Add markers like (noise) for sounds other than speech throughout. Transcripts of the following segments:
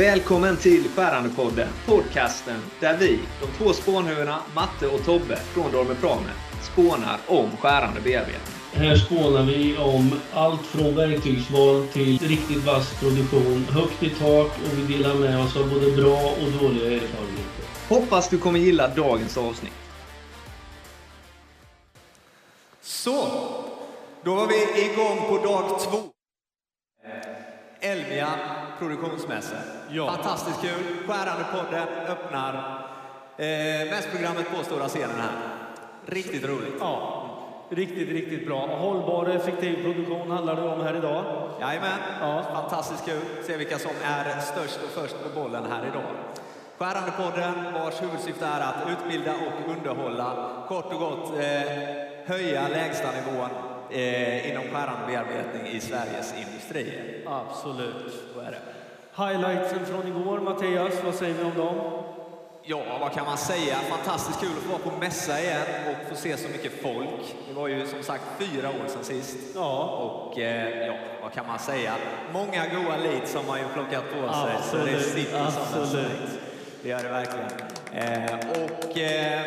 Välkommen till Skärandepodden, podcasten där vi, de två spånhuvudena Matte och Tobbe från Dorme Prame, spånar om skärande bearbetning. Här spånar vi om allt från verktygsval till riktigt vass produktion, högt i tak och vi delar med oss av både bra och dåliga erfarenheter. Hoppas du kommer gilla dagens avsnitt. Så, då var vi igång på dag två. Elmia produktionsmässa. Ja. Fantastiskt kul. Skärande podden öppnar eh, mässprogrammet på stora scenen här. Riktigt roligt. Ja, riktigt, riktigt bra. Hållbar och effektiv produktion handlar det om här idag. Jajamän. Ja. Fantastiskt kul. Se vilka som är störst och först på bollen här idag. Skärandepodden vars huvudsyfte är att utbilda och underhålla. Kort och gott eh, höja lägstanivån eh, inom skärande bearbetning i Sveriges industrier. Absolut. Så är det. Highlightsen från igår, Mattias, vad säger vi om dem? Ja, vad kan man säga? Fantastiskt kul att få vara på mässa igen och få se så mycket folk. Det var ju som sagt fyra år sedan sist. Ja, Och eh, ja, vad kan man säga? Många goa leads har man ju plockat på sig. så det Absolut, sitter som en absolut. Det gör det verkligen. Eh, och eh,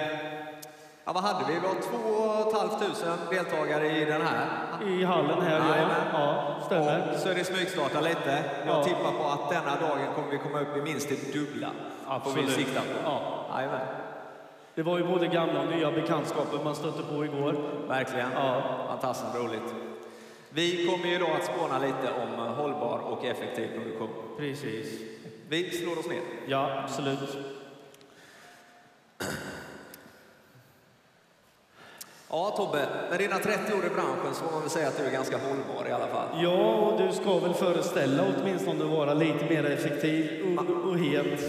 ja, vad hade vi? Vi har 2 500 deltagare i den här. i hallen här, ja. Jajamän. Ja, stämmer. Och så är det smygstarta lite. Jag Ja. tippar på att denna dagen kommer vi komma upp i minst det dubbla. Får vi Absolut. sikta på. Ja. Det var ju både gamla och nya bekantskaper man stötte på igår. Verkligen. Ja. Fantastiskt roligt. Vi kommer ju då att spåna lite om hållbar och effektiv produktion. Precis. Vi slår oss ner. Ja, absolut. Ja, Tobbe, med dina 30 år i branschen så får man väl säga att du är ganska hållbar i alla fall. Ja, och du ska väl föreställa åtminstone vara lite mer effektiv och, och het.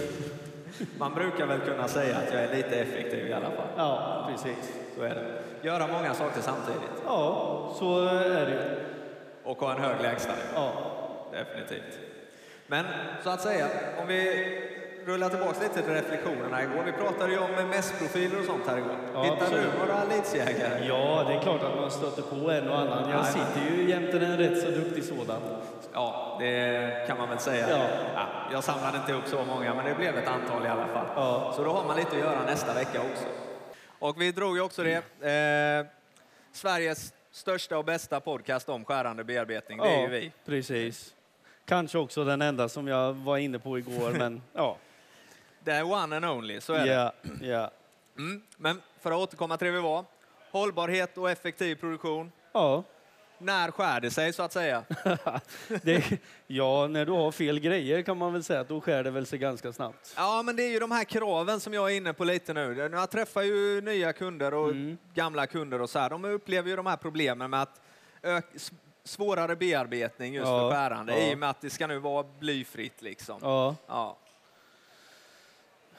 Man brukar väl kunna säga att jag är lite effektiv i alla fall. Ja, precis. Så är det. Göra många saker samtidigt Ja, så är det och ha en hög lägstanivå. Ja. Definitivt. Men så att säga, om vi rullar tillbaka lite till reflektionerna igår. Vi pratade ju om mässprofiler och sånt här igår. Ja, Hittar absolut. du några elitsjägare? ja, det är klart att man stöter på en och annan. Jag sitter ju jämte en rätt så duktig sådan. Ja, det kan man väl säga. Ja. jag samlade inte ihop så många, men det blev ett antal i alla fall. Ja. Så då har man lite att göra nästa vecka också. Och vi drog ju också det. Eh, Sveriges största och bästa podcast om skärande bearbetning, det är ju vi. precis. Kanske också den enda som jag var inne på igår, (laughs) men ja. Det är one and only, så är det. Ja, ja. Mm. Men för att återkomma till det vi var. Hållbarhet och effektiv produktion. Ja, När skär det sig, så att säga? (laughs) det, ja, när du har fel grejer kan man väl säga att då skär det väl sig ganska snabbt. Ja, men det är ju de här kraven som jag är inne på lite nu. Jag träffar ju nya kunder och Mm. gamla kunder och så här. De upplever ju de här problemen med att svårare bearbetning just Ja, för skärande ja. i och med att det ska nu vara blyfritt liksom. Ja, Ja.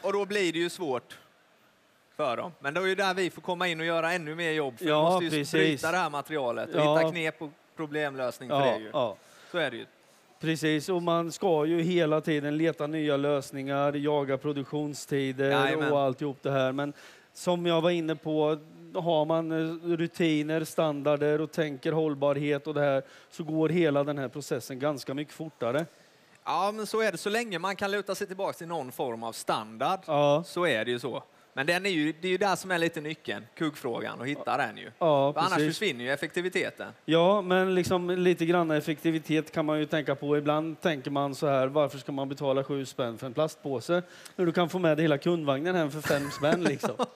Och då blir det ju svårt för dem. Men det är ju där vi får komma in och göra ännu mer jobb. För vi Ja, måste ju precis. bryta det här materialet och Ja. hitta knep och problemlösning för ja, det ju. ja. Så är det ju. Precis, och man ska ju hela tiden leta nya lösningar, jaga produktionstider Jajamän. och alltihop det här. Men som jag var inne på, har man eh, rutiner, standarder och tänker hållbarhet och det här så går hela den här processen ganska mycket fortare. Ja, men så är det. Så länge man kan luta sig tillbaka till någon form av standard Ja, så är det ju så. Men den är ju, det är ju där som är lite nyckeln, kuggfrågan, att hitta den ju. ja För annars försvinner ju effektiviteten. Ja, men liksom lite grann effektivitet kan man ju tänka på. Ibland tänker man så här, varför ska man betala sju spänn för en plastpåse när du kan få med dig hela kundvagnen hem för fem spänn liksom? (laughs)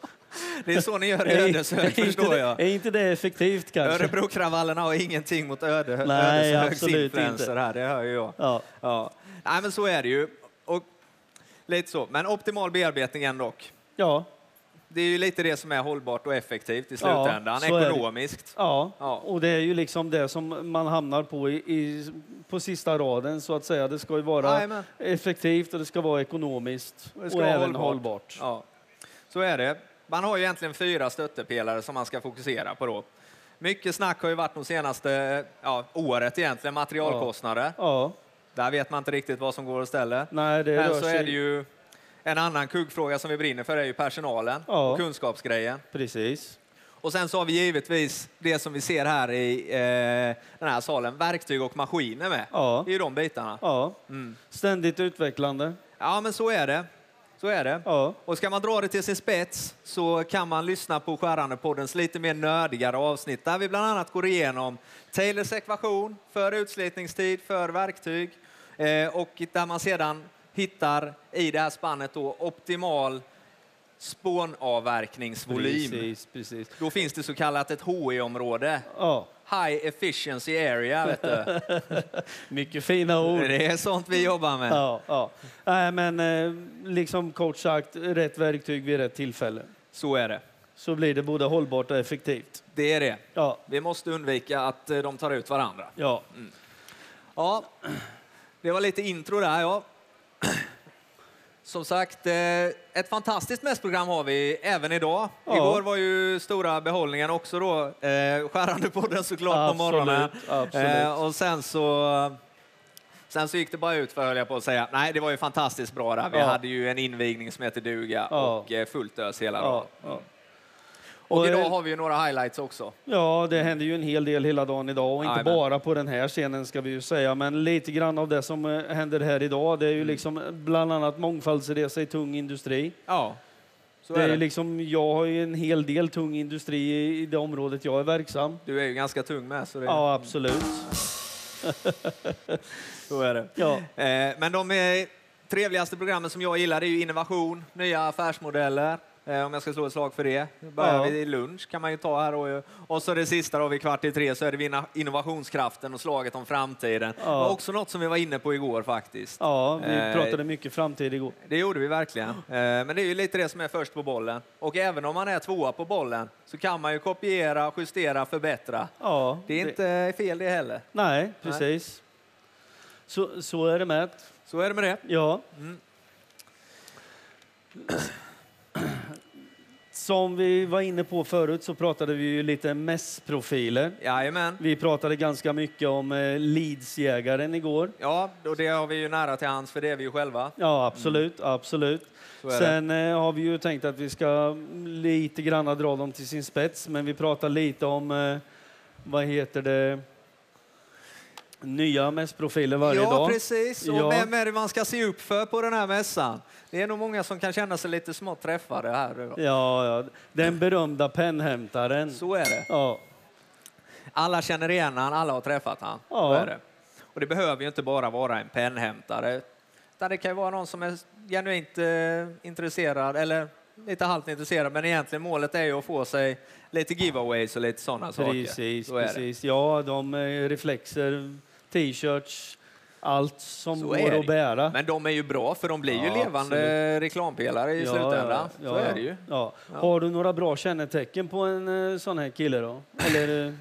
Det är så ni gör i Ödeshög, (laughs) förstår jag. Är inte det effektivt kanske? Örebrokravallerna har ingenting mot Öde, Nej, Ödeshögs influenser här, det hör ju jag. Ja, Ja. Nej, men så är det ju. Och lite så. Men optimal bearbetning ändå. ja, Det är ju lite det som är hållbart och effektivt i Ja, slutändan, det. ekonomiskt. ja. Ja. Och det är ju liksom det som man hamnar på i, i, på sista raden så att säga. Det ska ju vara Jajamän. effektivt och det ska vara ekonomiskt Och det ska och vara även hållbart. hållbart. Ja, så är det. Man har ju egentligen fyra stöttepelare som man ska fokusera på då. Mycket snack har ju varit de senaste ja, året egentligen, materialkostnader. Ja, Där vet man inte riktigt vad som går att ställa. nej det Men så sig... är det ju en annan kuggfråga som vi brinner för är ju personalen Ja. och kunskapsgrejen. Precis. Och sen så har vi givetvis det som vi ser här i eh, den här salen, verktyg och maskiner med. Ja. Det är ju de bitarna. Ja. Mm. Ständigt utvecklande. Ja, men så är det. Så är det. Ja. Och ska man dra det till sin spets så kan man lyssna på Skärande-poddens lite mer nördigare avsnitt där vi bland annat går igenom Taylors ekvation för utslitningstid för verktyg eh, och där man sedan hittar i det här spannet då optimal spånavverkningsvolym. Precis, precis. Då finns det så kallat ett HE-område. Ja. High efficiency area, vet du. (laughs) Mycket fina ord. Det är sånt vi jobbar med. Ja, ja. Nej, men eh, liksom kort sagt, rätt verktyg vid rätt tillfälle. Så är det. Så blir det både hållbart och effektivt. Det är det. Ja, Vi måste undvika att eh, de tar ut varandra. ja. Ja, det var lite intro där. Ja. Som sagt, eh, ett fantastiskt mässprogram har vi även idag. Ja. Igår var ju stora behållningen också då. Eh, skärande podden såklart på Absolut, morgonen. absolut. Eh, och sen så, sen så gick det bara ut för höll jag på att säga. Nej, det var ju fantastiskt bra där. Vi Ja. hade ju en invigning som heter duga Ja. och eh, fullt ös hela dagen. Och, idag eh, har vi ju några highlights också. ja, det händer ju en hel del hela dagen idag och inte Jajamän. bara på den här scenen ska vi ju säga, men lite grann av det som eh, händer här idag, det är Mm. ju liksom bland annat mångfaldsresa i tung industri. Ja, så det är det. liksom, jag har ju en hel del tung industri i- det området jag är verksam. Du är ju ganska tung med. Så det, Ja, absolut. (laughs) så är det. Ja, Eh, men de eh, trevligaste programmen som jag gillar är ju innovation, nya affärsmodeller. Eh, om jag ska slå ett slag för det. Börjar Ja. vi lunch kan man ju ta här. Och, och så det sista då vid kvart i tre så är det innovationskraften och slaget om framtiden. Ja. Det var också något som vi var inne på igår faktiskt. ja vi Eh, pratade mycket framtid igår. Det gjorde vi verkligen. Eh, men det är ju lite det som är först på bollen. Och även om man är tvåa på bollen så kan man ju kopiera, justera, förbättra. Ja, Det är inte fel det heller. Nej, precis. Så, så är det med. Så är det med det. Ja. Mm. Som vi var inne på förut så pratade vi ju lite mässprofiler. Jajamän. Vi pratade ganska mycket om eh, Leedsjägaren igår. Ja, och det har vi ju nära till hands för det är vi ju själva. Ja, absolut, absolut. Är det. Sen eh, har vi ju tänkt att vi ska lite grann dra dem till sin spets, men vi pratar lite om, eh, vad heter det, nya mässprofiler varje ja, dag. precis. Och Ja. vem är det man ska se upp för på den här mässan? Det är nog många som kan känna sig lite smått träffade här. Ja, ja, den berömda pennhämtaren. Så är det. Ja, Alla känner igen han, alla har träffat han. Ja. Det. Och det behöver ju inte bara vara en pennhämtare. Utan det kan ju vara någon som är genuint eh, intresserad, eller lite halvt intresserad, men egentligen målet är ju att få sig lite giveaways och lite sådana saker. precis, precis. Ja, de eh, reflexer, t-shirts, allt som Så går att ju. bära. Men de är ju bra, för de blir ju Ja, levande reklampelare i Ja, slutändan. ja, Så är det ju. Har du några bra kännetecken på en eh, sån här kille då? Eller eh,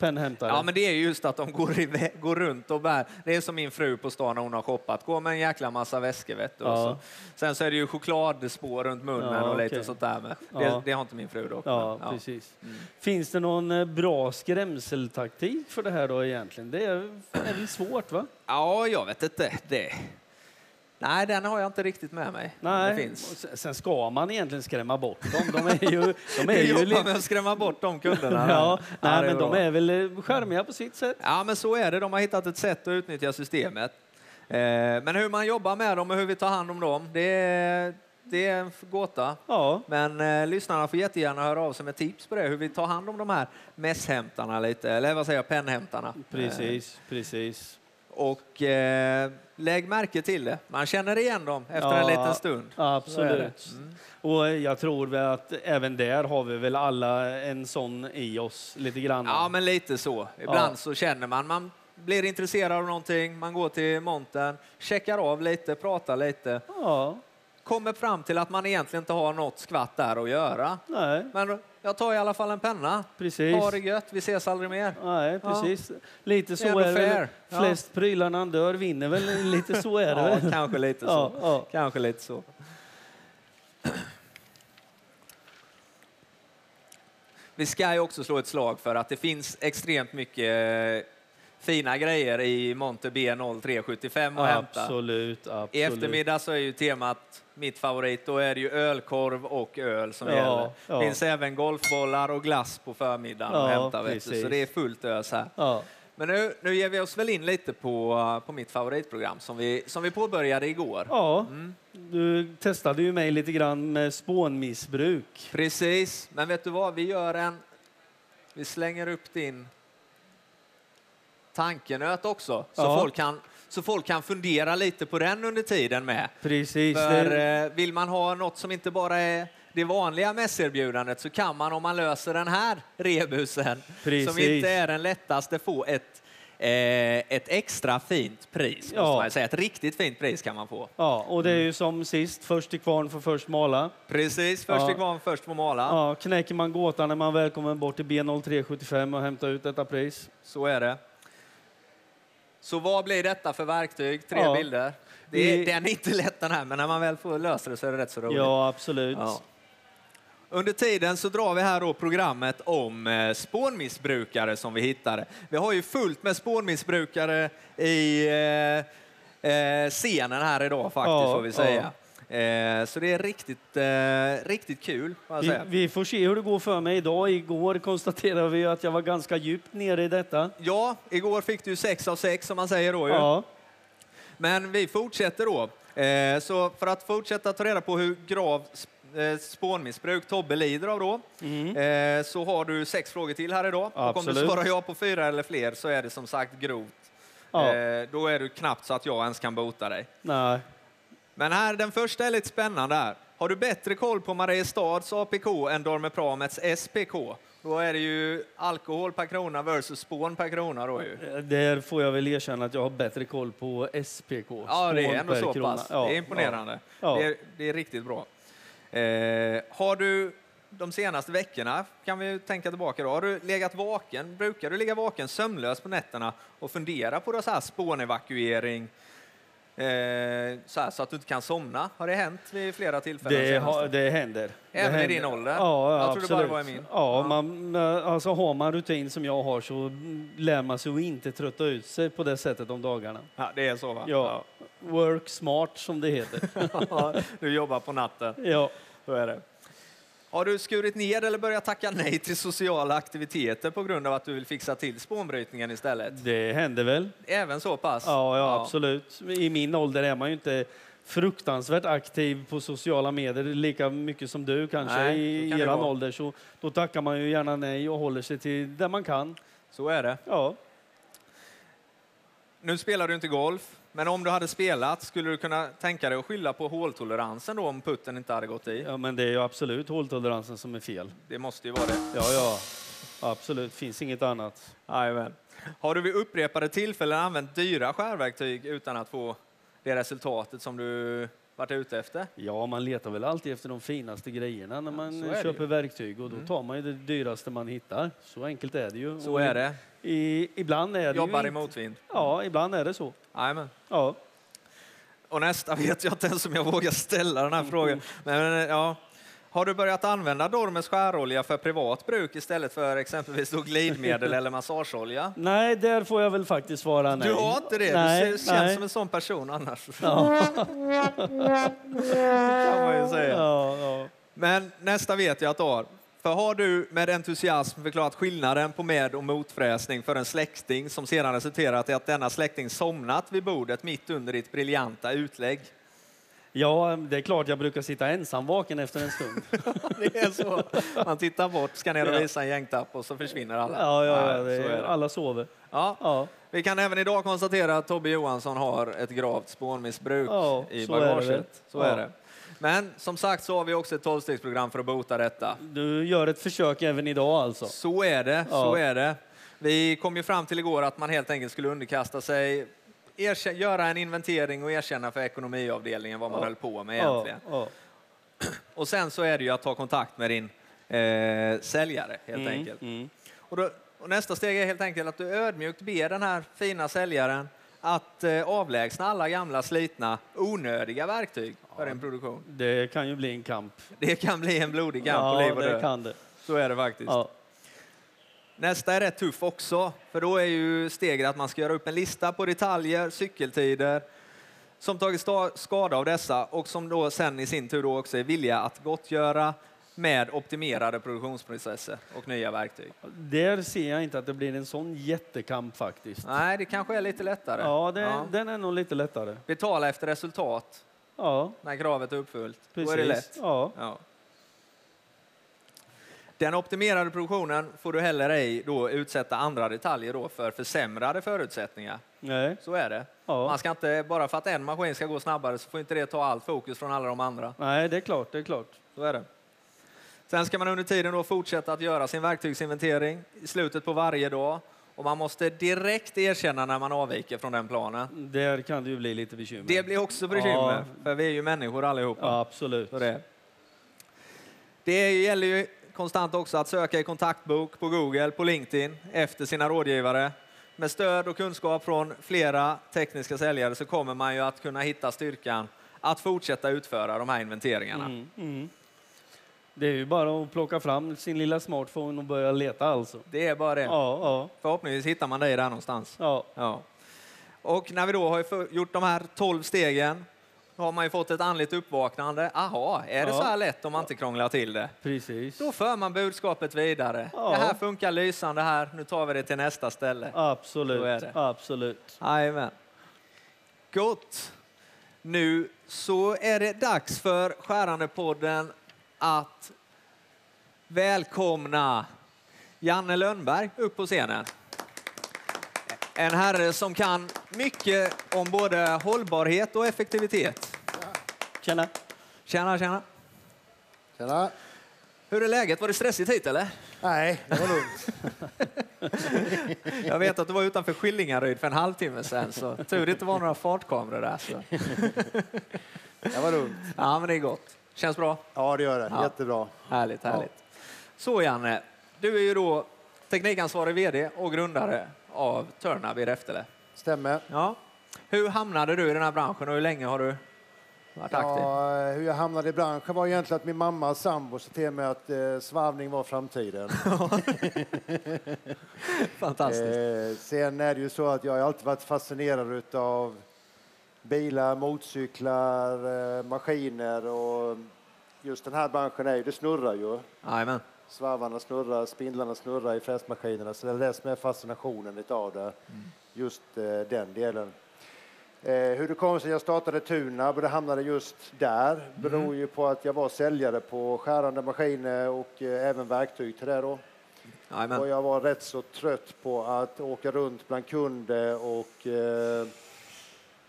pennhämtare? Ja, men det är just att de går, i, går runt och bär. Det är som min fru på stan när hon har shoppat. Går med en jäkla massa väskor, vet du. och Ja. Så. Sen så är det ju chokladspår runt munnen Ja, och lite okej. sånt där med. Det, Ja. det har inte min fru dock. Ja, men, precis. Mm. Finns det någon eh, bra skrämseltaktik för det här då egentligen? Det är, är väl svårt va? ja, jag vet inte. Det. Nej, den har jag inte riktigt med mig. Nej, sen- ska man egentligen skrämma bort dem. De är ju, (laughs) de är Vi ju lite... med att skrämma bort de kunderna. Ja, nej, men de är väl eh, charmiga på sitt sätt. Ja, men så är det. De har hittat ett sätt att utnyttja systemet. Eh, men hur man jobbar med dem och hur vi tar hand om dem, det är, det är en gåta. Ja, Men eh, lyssnarna får jättegärna höra av sig med tips på det, hur vi tar hand om de här mässhämtarna lite, eller vad säger jag, pennhämtarna. precis, precis. Och eh, lägg märke till det. Man känner igen dem efter Ja, en liten stund. Absolut. Mm. Och jag tror väl att även där har vi väl alla en sån i oss lite grann. Ja, men lite så. Ibland Ja. så känner man, man blir intresserad av någonting, man går till montern, checkar av lite, pratar lite, ja kommer fram till att man egentligen inte har något skvatt där att göra. nej, Men jag tar i alla fall en penna. precis. Ha det gött, vi ses aldrig mer. Nej, precis. Lite så är det väl. fair. Ja. Flest prylar när han dör vinner väl. Lite så är det Ja, väl. kanske lite så. Ja, ja. Kanske lite så. Vi ska ju också slå ett slag för att det finns extremt mycket fina grejer i Monte B0375 och hämta. Absolut, absolut. I eftermiddag så är ju temat mitt favorit. Då är det ju ölkorv och öl som Ja, gäller. ja. finns även golfbollar och glass på förmiddagen Ja, att hämta. Vet du. Så det är fullt ös här. Ja. Men nu, nu ger vi oss väl in lite på, på mitt favoritprogram som vi, som vi påbörjade igår. ja, Mm. du testade ju mig lite grann med spånmissbruk. Precis, men vet du vad? Vi gör en... Vi slänger upp din tankenöt också, så, Ja. folk kan, så folk kan fundera lite på den under tiden med. Precis. För eh, vill man ha något som inte bara är det vanliga mässerbjudandet så kan man om man löser den här rebusen, som Precis. inte är den lättaste, få ett, eh, ett extra fint pris. Måste Ja. man ju säga. Ett riktigt fint pris kan man få. ja, och det är ju som sist, först till kvarn får först mala. Precis, först Ja. till kvarn, först får mala. Ja, knäcker man gåtan är man välkommen bort till B0375 och hämta ut detta pris. Så är det. Så vad blir detta för verktyg? Tre Ja. bilder. Det är, Den är inte lätt den här, men när man väl får lösa det så är det rätt så roligt. Ja, absolut. Ja. Under tiden så drar vi här då programmet om eh, spånmissbrukare som vi hittade. Vi har ju fullt med spånmissbrukare i eh, eh, scenen här idag faktiskt, Ja, får vi säga. Eh, så det är riktigt, eh, riktigt kul, Vi, vi får se hur det går för mig idag. Igår konstaterade vi att jag var ganska djupt nere i detta. Ja, igår fick du sex av sex som man säger då ju. Ja, Men vi fortsätter då. Eh, så för att fortsätta ta reda på hur grav eh, spånmissbruk Tobbe lider av då, mm. eh, så har du sex frågor till här idag. Och om du Absolut. svarar ja på fyra eller fler så är det som sagt grovt. ja. Eh, då är du knappt så att jag ens kan bota dig. nej. Men här, den första är lite spännande här. Har du bättre koll på Mariestads APK än Dormepramets SPK? Då är det ju alkohol per krona versus spån per krona då ju. Där får jag väl erkänna att jag har bättre koll på SPK. Ja, det är ändå så krona. pass. Ja, Det är imponerande. Ja. Det, är, det är riktigt bra. Eh, har du de senaste veckorna, kan vi tänka tillbaka då, har du legat vaken, brukar du ligga vaken sömnlös på nätterna och fundera på det så här spånevakuering, eh, så, här, så att du inte kan somna? Har det hänt vid flera tillfällen? Det, har, det händer. Även det i händer. din ålder? Ja, Jag absolut. bara det var i min. Ja, Ja. Man, alltså har man rutin som jag har så lär man sig att inte trötta ut sig på det sättet om dagarna. Ja, det är så va? Ja. Work smart som det heter. (laughs) Du jobbar på natten, ja. så är det. Har du skurit ner eller börjat tacka nej till sociala aktiviteter på grund av att du vill fixa till spånbrytningen istället? Det händer väl. Även så pass? Ja, ja, absolut. I min ålder är man ju inte fruktansvärt aktiv på sociala medier lika mycket som du kanske Nej, i kan eran ålder. Så då tackar man ju gärna nej och håller sig till det man kan. Så är det. Ja, Nu spelar du inte golf, men om du hade spelat, skulle du kunna tänka dig att skylla på håltoleransen då om putten inte hade gått i? ja men det är ju absolut håltoleransen som är fel. Det måste ju vara det. Ja, ja. Absolut, finns inget annat. Jajamän. Har du vid upprepade tillfällen använt dyra skärverktyg utan att få det resultatet som du varit ute efter? Ja, man letar väl alltid efter de finaste grejerna när man köper ju. verktyg och då Mm. tar man ju det dyraste man hittar. Så enkelt är det ju. Så Och är det. I, ibland är det Jobbar i motvind. Ja, ibland är det så. Jajamän. Ja. Och nästa (laughs) vet jag inte ens om jag vågar ställa den här frågan. Men, ja. Har du börjat använda Dormers skärolja för privat bruk istället för exempelvis glidmedel eller massageolja? Nej, där får jag väl faktiskt svara nej. Du har inte det? Nej, du känns nej. som en sån person annars. Ja, (laughs) kan man ju säga. ja, ja. Men nästa vet jag att du har. För har du med entusiasm förklarat skillnaden på med och motfräsning för en släkting som sedan resulterat i att denna släkting somnat vid bordet mitt under ditt briljanta utlägg? Ja, det är klart jag brukar sitta ensam vaken efter en stund. (laughs) Det är så. Man tittar bort, ska ner och visa en gängtapp och så försvinner alla. Ja, ja, ja är alla sover. Ja, Ja, vi kan även idag konstatera att Tobbe Johansson har ett gravt spånmissbruk Ja, i så är det bagaget. Så Ja. är det. Men som sagt så har vi också ett tolvstegsprogram för att bota detta. du gör ett försök även idag alltså. Så är det, så är det. Vi kom ju fram till igår att man helt enkelt skulle underkasta sig, göra en inventering och erkänna för ekonomiavdelningen vad man Ja. höll på med Ja, egentligen. ja. (clears throat) Och sen så är det ju att ta kontakt med din eh, säljare helt Mm, enkelt. mm. Och, då, och nästa steg är helt enkelt att du ödmjukt ber den här fina säljaren att eh, avlägsna alla gamla slitna onödiga verktyg för din produktion. Det kan ju bli en kamp. Det kan bli en blodig kamp på ja, liv och död. Så är det faktiskt. Ja. Nästa är rätt tuff också, för då är ju steget att man ska göra upp en lista på detaljer, cykeltider, som tagit skada av dessa och som då sen i sin tur då också är villiga att gottgöra med optimerade produktionsprocesser och nya verktyg. Där ser jag inte att det blir en sån jättekamp faktiskt. Nej, det kanske är lite lättare. Ja, det, den är nog lite lättare. Betala efter resultat Ja, när kravet är uppfyllt. precis. Då är det lätt. Ja. Ja. Den optimerade produktionen får du heller ej då utsätta andra detaljer då för försämrade förutsättningar. Nej. Så är det. Ja. Man ska inte, bara för att en maskin ska gå snabbare så får inte det ta allt fokus från alla de andra. Nej, det är klart. Det är klart. Så är det. Sen ska man under tiden då fortsätta att göra sin verktygsinventering i slutet på varje dag. Och man måste direkt erkänna när man avviker från den planen. Där kan det ju bli lite bekymmer. Det blir också bekymmer, Ja. för vi är ju människor allihopa. Ja, absolut. Så det. det gäller ju konstant också att söka i kontaktbok på Google, på LinkedIn, efter sina rådgivare. Med stöd och kunskap från flera tekniska säljare så kommer man ju att kunna hitta styrkan att fortsätta utföra de här inventeringarna. Mm, mm. Det är ju bara att plocka fram sin lilla smartphone och börja leta alltså. Det är bara det. Ja, ja, Förhoppningsvis hittar man dig där någonstans. ja. Ja. Och när vi då har gjort de här 12 stegen har man ju fått ett andligt uppvaknande. Aha, är det Ja. så här lätt om man inte krånglar till det? Precis. Då för man budskapet vidare. Ja. Det här funkar lysande här, nu tar vi det till nästa ställe. Absolut. Absolut. Jajamän. Gott. Nu så är det dags för Skärandepodden att välkomna Janne Lönnberg upp på scenen. En herre som kan mycket om både hållbarhet och effektivitet. Tjena. Tjena, tjena. Tjena. Hur är läget? Var det stressigt hit eller? Nej, det var lugnt. (laughs) Jag vet att du var utanför Skillingaryd för en halvtimme sedan, så tur det inte var några fartkameror där. Så. (laughs) Det var lugnt. Ja, men det är gott. Känns bra? Ja, det gör det. Ja. Jättebra. Härligt, härligt. Så Janne, du är ju då teknikansvarig VD och grundare av Turnab i Räftele. Stämmer. Ja. Hur hamnade du i den här branschen och hur länge har du aktiv? Ja, hur jag hamnade i branschen var egentligen att min mamma sambo sa till mig att eh, svarvning var framtiden. (laughs) Fantastiskt. Eh, sen är det ju så att jag har alltid varit fascinerad av bilar, motorcyklar, eh, maskiner och just den här branschen är ju, det snurrar ju. Jajamän. Svarvarna snurrar, spindlarna snurrar i fräsmaskinerna. Så det är det som är fascinationen utav det. Just eh, den delen. Eh, hur det kom sig att jag startade Tunab och det hamnade just där beror ju på att jag var säljare på skärande maskiner och eh, även verktyg till det då. Och Jajamän. jag var rätt så trött på att åka runt bland kunder och eh,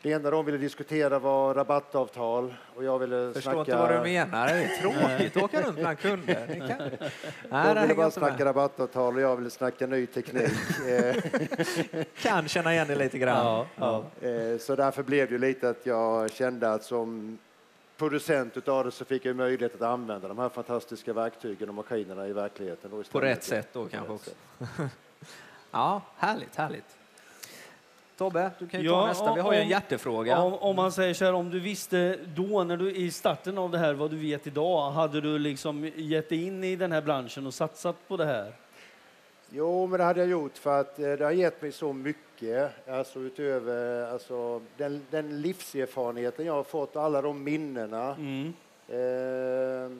det enda de ville diskutera var rabattavtal och jag ville Förstår snacka... inte vad du menar. Det är tråkigt att (laughs) åka runt bland kunder. Kan... Nej, De ville bara inte med. snacka rabattavtal och jag ville snacka ny teknik. (laughs) Kan känna igen det lite grann. Ja, ja. Eh, Så därför blev det lite att jag kände att som producent utav det så fick jag möjlighet att använda de här fantastiska verktygen och maskinerna i verkligheten. På rätt sätt då kanske också. (laughs) Ja, härligt, härligt. Tobbe, du kan ju ta Ja, nästa. Vi har ju en om- hjärtefråga. Om, om man säger så här, om du visste då, när du i starten av det här, vad du vet idag, hade du liksom gett dig in i den här branschen och satsat på det här? Jo, men det hade jag gjort för att eh, det har gett mig så mycket, alltså utöver alltså, den, den livserfarenheten jag har fått, alla de minnena. Mm. Eh,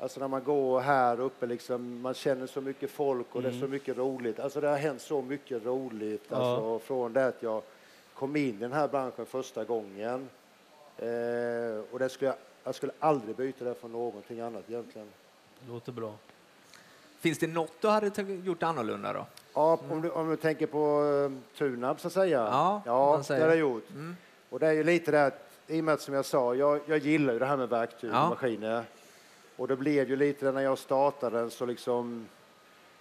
alltså när man går här uppe, liksom, man känner så mycket folk och det är så mycket roligt. Alltså det har hänt så mycket roligt Ja. alltså, från det att jag kom in i den här branschen första gången. Eh, och det skulle jag, jag skulle aldrig byta det för någonting annat egentligen. Låter bra. Finns det något du hade gjort annorlunda då? Ja, om, du, om du tänker på uh, Tunab så att säga. Ja, ja det har jag gjort. Mm. Och det är ju lite det att, i och med att som jag sa, jag, jag gillar ju det här med verktyg Ja. och maskiner. Och det blev ju lite det när jag startade den så liksom,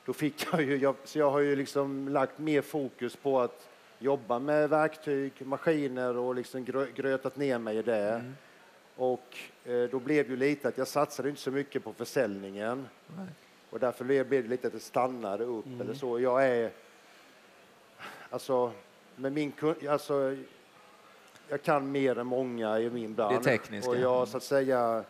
då fick (laughs) jag ju, jag, så jag har ju liksom lagt mer fokus på att jobba med verktyg, maskiner och liksom grö, grötat ner mig i det. Mm. Och eh, då blev det ju lite att jag satsade inte så mycket på försäljningen. Nej. Och därför blev det lite att det stannade upp eller så. Jag är, alltså, med min alltså, jag kan mer än många i min bransch. tekniska. Och jag, så att säga,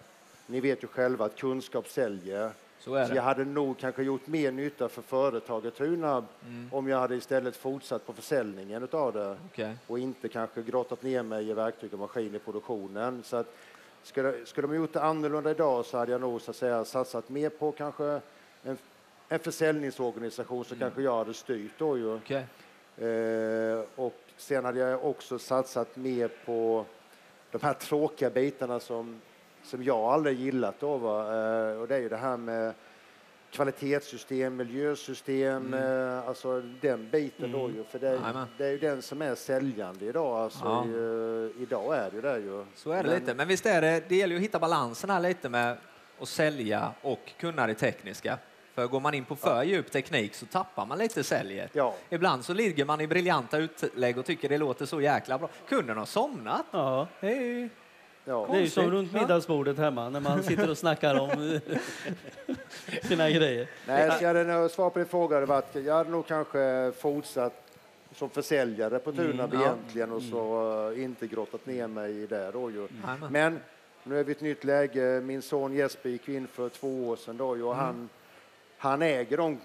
ni vet ju själva att kunskap säljer. Så Så jag hade nog kanske gjort mer nytta för företaget Tunab Mm. om jag hade istället fortsatt på försäljningen utav det Okej. och inte kanske grottat ner mig i verktyg och maskin i produktionen. Så att, skulle, skulle de gjort det annorlunda idag så hade jag nog så att säga, satsat mer på kanske en, en försäljningsorganisation som kanske jag hade styrt då ju. Okej. Eh, och sen hade jag också satsat mer på de här tråkiga bitarna som, som jag aldrig gillat. Då, va? Eh, och det är ju det här med kvalitetssystem, miljösystem, eh, alltså den biten då ju. För det, Mm. Jajamän. det är ju den som är säljande idag. Alltså, Ja. i, eh, idag är det ju det ju. Så är det Men- lite. Men visst är det, det gäller ju att hitta balansen här lite med att sälja och kunna det tekniska. För går man in på för djup teknik så tappar man lite säljet. Ja. Ibland så ligger man i briljanta utlägg och tycker det låter så jäkla bra. Kunden har somnat. Ja. Hej. Ja. Det är ju som runt middagsbordet hemma när man sitter och snackar om (laughs) sina grejer. Nej, så jag hade nog, svar på din fråga varit, jag hade nog kanske fortsatt som försäljare på Tunab ja. egentligen och så eh, inte grottat ner mig i det då ju. Jajamän. Men nu är vi i ett nytt läge. Min son Jesper gick in för två år sedan då ju, och han, han äger de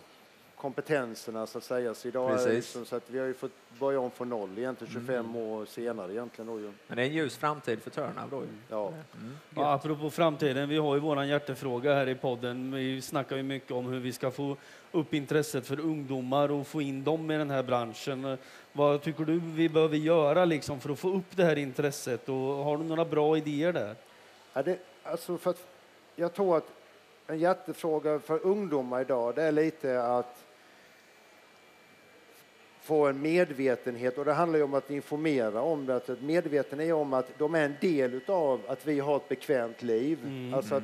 kompetenserna så att säga. Så idag Precis. liksom, så att vi har ju fått börja om från noll egentligen 25 år senare egentligen då ju. Men det är en ljus framtid för Turnab då ju. Ja. Ja, apropå framtiden, vi har ju våran hjärtefråga här i podden. Vi snackar ju mycket om hur vi ska få upp intresset för ungdomar och få in dem i den här branschen. Vad tycker du vi behöver göra liksom för att få upp det här intresset? Och har du några bra idéer där? Ja, det, alltså för att, jag tror att en jättefråga för ungdomar idag det är lite att få en medvetenhet och det handlar om att informera om det. Att medveten är om att de är en del av att vi har ett bekvämt liv. Alltså att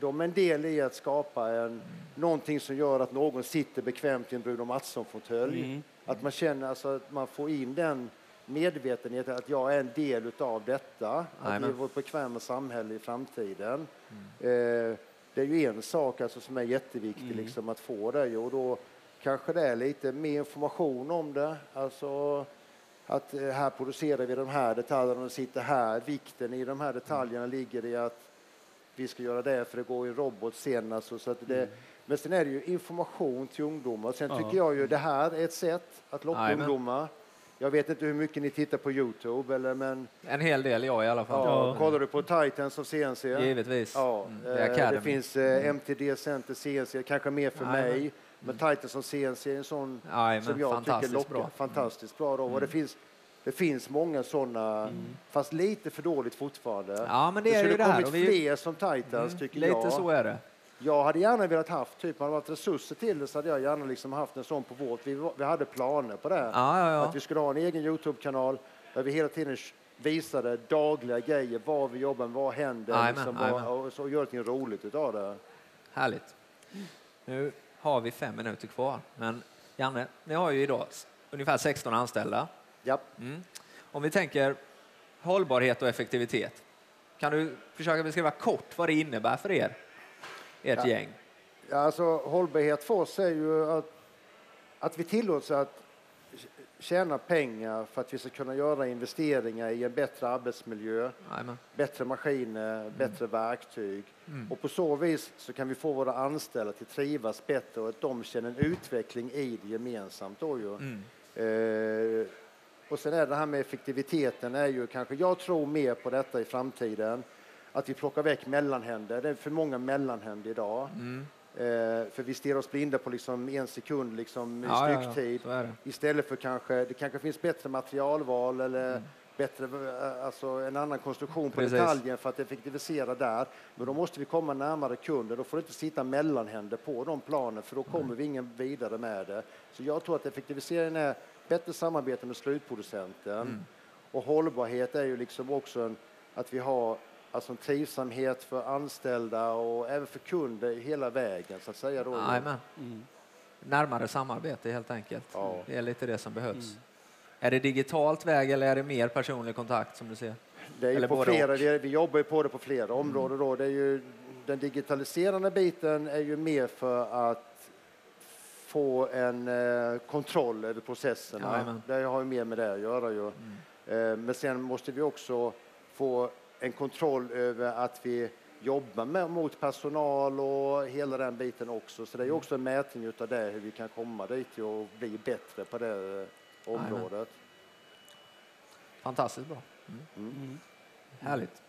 de- är en del i att skapa en, någonting som gör att någon sitter bekvämt i en Bruno Mattsson-fåtölj. Att man känner alltså att man får in den medvetenheten att jag är en del av detta. Att vi Jajamän. vårt bekväma samhälle i framtiden. Eh, det är ju en sak alltså, som är jätteviktig liksom, att få det. Och då kanske det är lite mer information om det. Alltså att eh, här producerar vi de här detaljerna och sitter här. Vikten i de här detaljerna ligger i att vi ska göra det för det går i en robot sen. Alltså, så att det, Men sen är det ju information till ungdomar. Sen Ja. tycker jag ju det här är ett sätt att locka Jajamän. ungdomar. Jag vet inte hur mycket ni tittar på Youtube, eller, men En hel del, jag i alla fall. ja, Ja. kollar du på Titans och CNC? Givetvis. Ja, Mm. eh, Det det finns eh, MTD Center, CNC, kanske mer för Jajamän. mig. Men Titans och CNC är en sån Jajamän, som jag tycker lockar. bra. Mm. Fantastiskt bra. Då. Och det, finns, det finns många sådana, fast lite för dåligt fortfarande. Ja, men det är skulle ju det här. vi- fler som Titans, Mm, tycker Lite jag. så är det. Jag hade gärna velat haft, typ, det varit resurser till det så hade jag gärna liksom haft en sån på vårt. Vi, vi hade planer på det. Ja, ja, ja. Att vi skulle ha en egen Youtube-kanal där vi hela tiden visade dagliga grejer, vad vi jobbar med, vad händer, Jajamän, liksom, jajamän. och, och så gör någonting roligt utav det. Härligt. Nu har vi fem minuter kvar. Men Janne, ni har ju idag ungefär 16 anställda. Ja. Mm. Om vi tänker hållbarhet och effektivitet. Kan du försöka beskriva kort vad det innebär för er, ert Ja. gäng? Ja, alltså, hållbarhet för oss är ju att, att vi tillåts att tjäna pengar för att vi ska kunna göra investeringar i en bättre arbetsmiljö, Jajamän. bättre maskiner, bättre verktyg. Mm. Och på så vis så kan vi få våra anställda till trivas bättre och att de känner en utveckling i det gemensamt. Då ju. Mm. Eh, och sen är det här med effektiviteten är ju kanske, jag tror mer på detta i framtiden, att vi plockar väck mellanhänder. Det är för många mellanhänder idag. Mm. Eh, för vi stirrar oss blinda på liksom en sekund liksom, i Ja, ja, ja, stycktid. är det. Istället för kanske, det kanske finns bättre materialval eller bättre, eh, alltså en annan konstruktion på Mm. Precis. detaljen för att effektivisera där. Men då måste vi komma närmare kunden. Då får det inte sitta mellanhänder på de planen för då kommer vi ingen vidare med det. Så jag tror att effektiviseringen är bättre samarbete med slutproducenten. Mm. Och hållbarhet är ju liksom också en, att vi har alltså en trivsamhet för anställda och även för kunder hela vägen så att säga. Då. Jajamän. Närmare samarbete helt enkelt. Ja. Det är lite det som behövs. Är det digitalt väg eller är det mer personlig kontakt som du ser? Det är på flera, vi, vi jobbar ju på det på flera områden. Då. Det är ju, den digitaliserande biten är ju mer för att få en eh, kontroll över processerna. Jajamän. Det har ju mer med det att göra. Ju. Eh, men sen måste vi också få en kontroll över att vi jobba med, mot personal och hela den biten också. Så det är ju också en mätning utav det, hur vi kan komma dit och bli bättre på det eh, området. Fantastiskt bra. Mm. Härligt.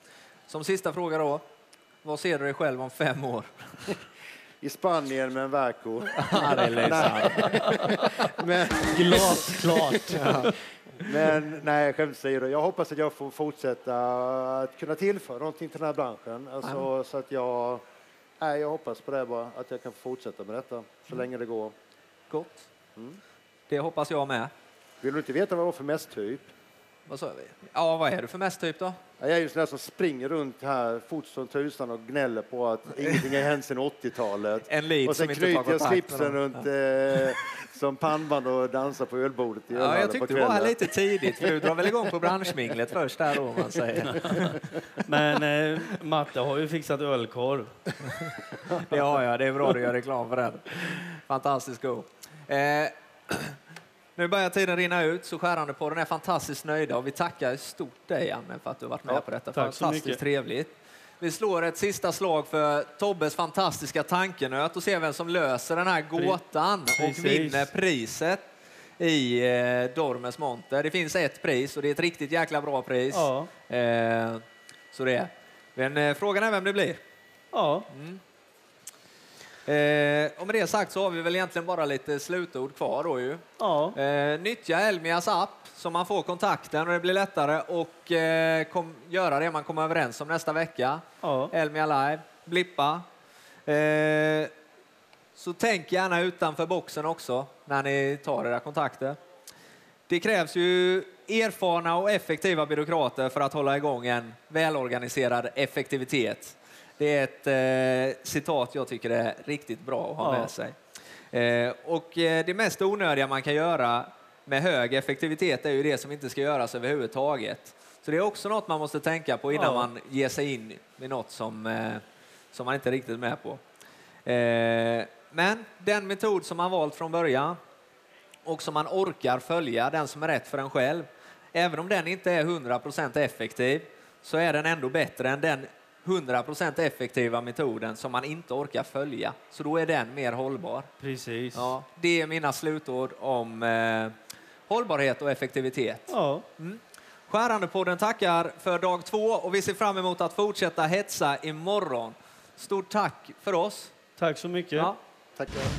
Som sista fråga då. Vad ser du dig själv om fem år? (laughs) I Spanien med en Verco. (laughs) (laughs) Glasklart. Men nej, skämt åsido. Jag hoppas att jag får fortsätta att kunna tillföra någonting till den här branschen. Alltså, så att jag, nej, jag hoppas på det bara, att jag kan fortsätta med detta så länge det går. Gott. Det hoppas jag med. Vill du inte veta vad jag var för mässtyp? Vad sa vi? Ja, vad är du för mest typ då? Jag är ju sån där som springer runt här fort som tusan och gnäller på att ingenting har hänt sedan 80-talet. En lead Och sen som knyter jag slipsen runt eh, som pannband och dansar på ölbordet i Ja, jag tyckte du var här lite tidigt, för du drar väl igång på branschminglet först där då, om man säger. (laughs) Men eh, Matte har ju fixat ölkorv. Det har jag, det är bra du gör reklam för den. Fantastiskt god. Eh, nu börjar tiden rinna ut, så skärande på den är fantastiskt nöjda och vi tackar stort dig, Anne, för att du har varit med Ja, på detta. Fantastiskt trevligt. Vi slår ett sista slag för Tobbes fantastiska tankenöt och ser vem som löser den här gåtan och vinner priset i eh, Dormes monter. Det finns ett pris och det är ett riktigt jäkla bra pris. Ja. Eh, så det är. Men eh, frågan är vem det blir. Ja. Eh, och med det sagt så har vi väl egentligen bara lite slutord kvar då ju. Ja. Eh, nyttja Elmias app så man får kontakten och det blir lättare och eh, kom, göra det man kommer överens om nästa vecka. Ja. Elmia live, blippa. Eh, så tänk gärna utanför boxen också när ni tar era kontakter. Det krävs ju erfarna och effektiva byråkrater för att hålla igång en välorganiserad effektivitet. Det är ett eh, citat jag tycker är riktigt bra att ha Ja. med sig. Eh, och eh, det mest onödiga man kan göra med hög effektivitet är ju det som inte ska göras överhuvudtaget. Så det är också något man måste tänka på innan Ja. man ger sig in i något som, eh, som man inte är riktigt med på. Eh, men den metod som man valt från början och som man orkar följa, den som är rätt för en själv, även om den inte är 100% effektiv, så är den ändå bättre än den 100% effektiva metoden som man inte orkar följa. Så då är den mer hållbar. Precis. Ja, det är mina slutord om eh, hållbarhet och effektivitet. Ja. Skärandepodden tackar för dag två och vi ser fram emot att fortsätta hetsa imorgon. Stort tack för oss. Tack så mycket. Ja. Tackar.